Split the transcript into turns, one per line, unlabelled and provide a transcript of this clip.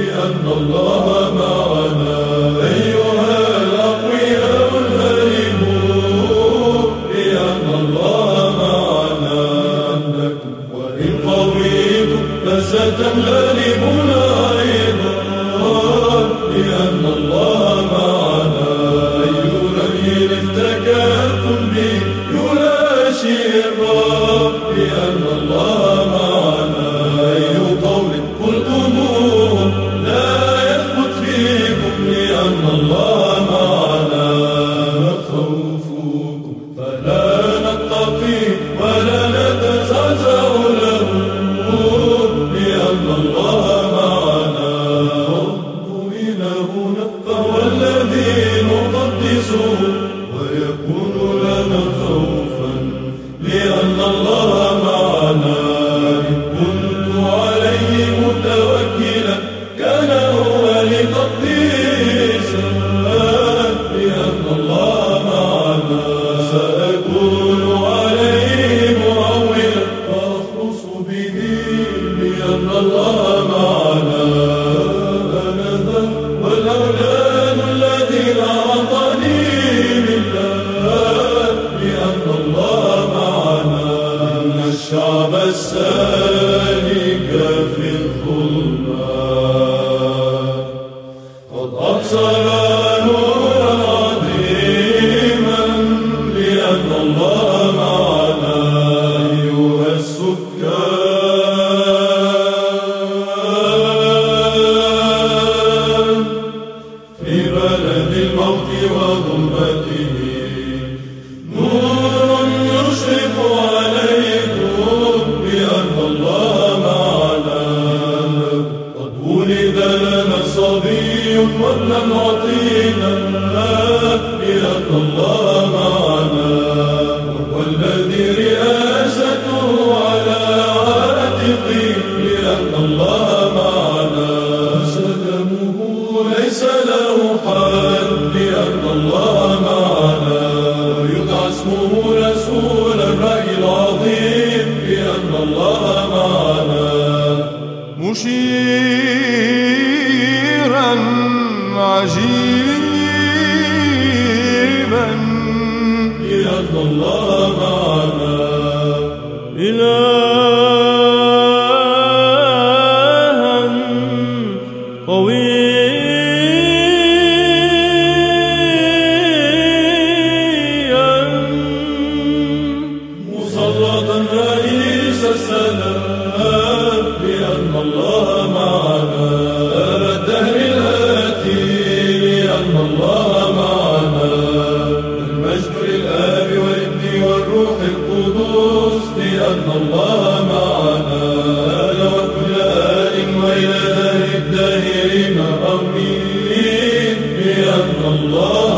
بأن الله معنا. أيها الأقوياء الهرموا بأن الله معنا. أنكم وإن قويتم فستنغلبون الذي نقدسه السالك في الظلمات. قد أبصر نورا عظيما لأن الله معنا أيها السكان في بلد الموت وظلمته صبي ولم نعطينا بأن الله معنا وهو رئاسته على عاتقه لأن الله معنا سلامه ليس له حد لأن الله معنا ويدعى اسمه رسول الرأي العظيم لأن الله معنا
مشيرا عجيبا.
لأن الله والروح القدس لأن الله معنا. آل وكل آل وإلى لأن الله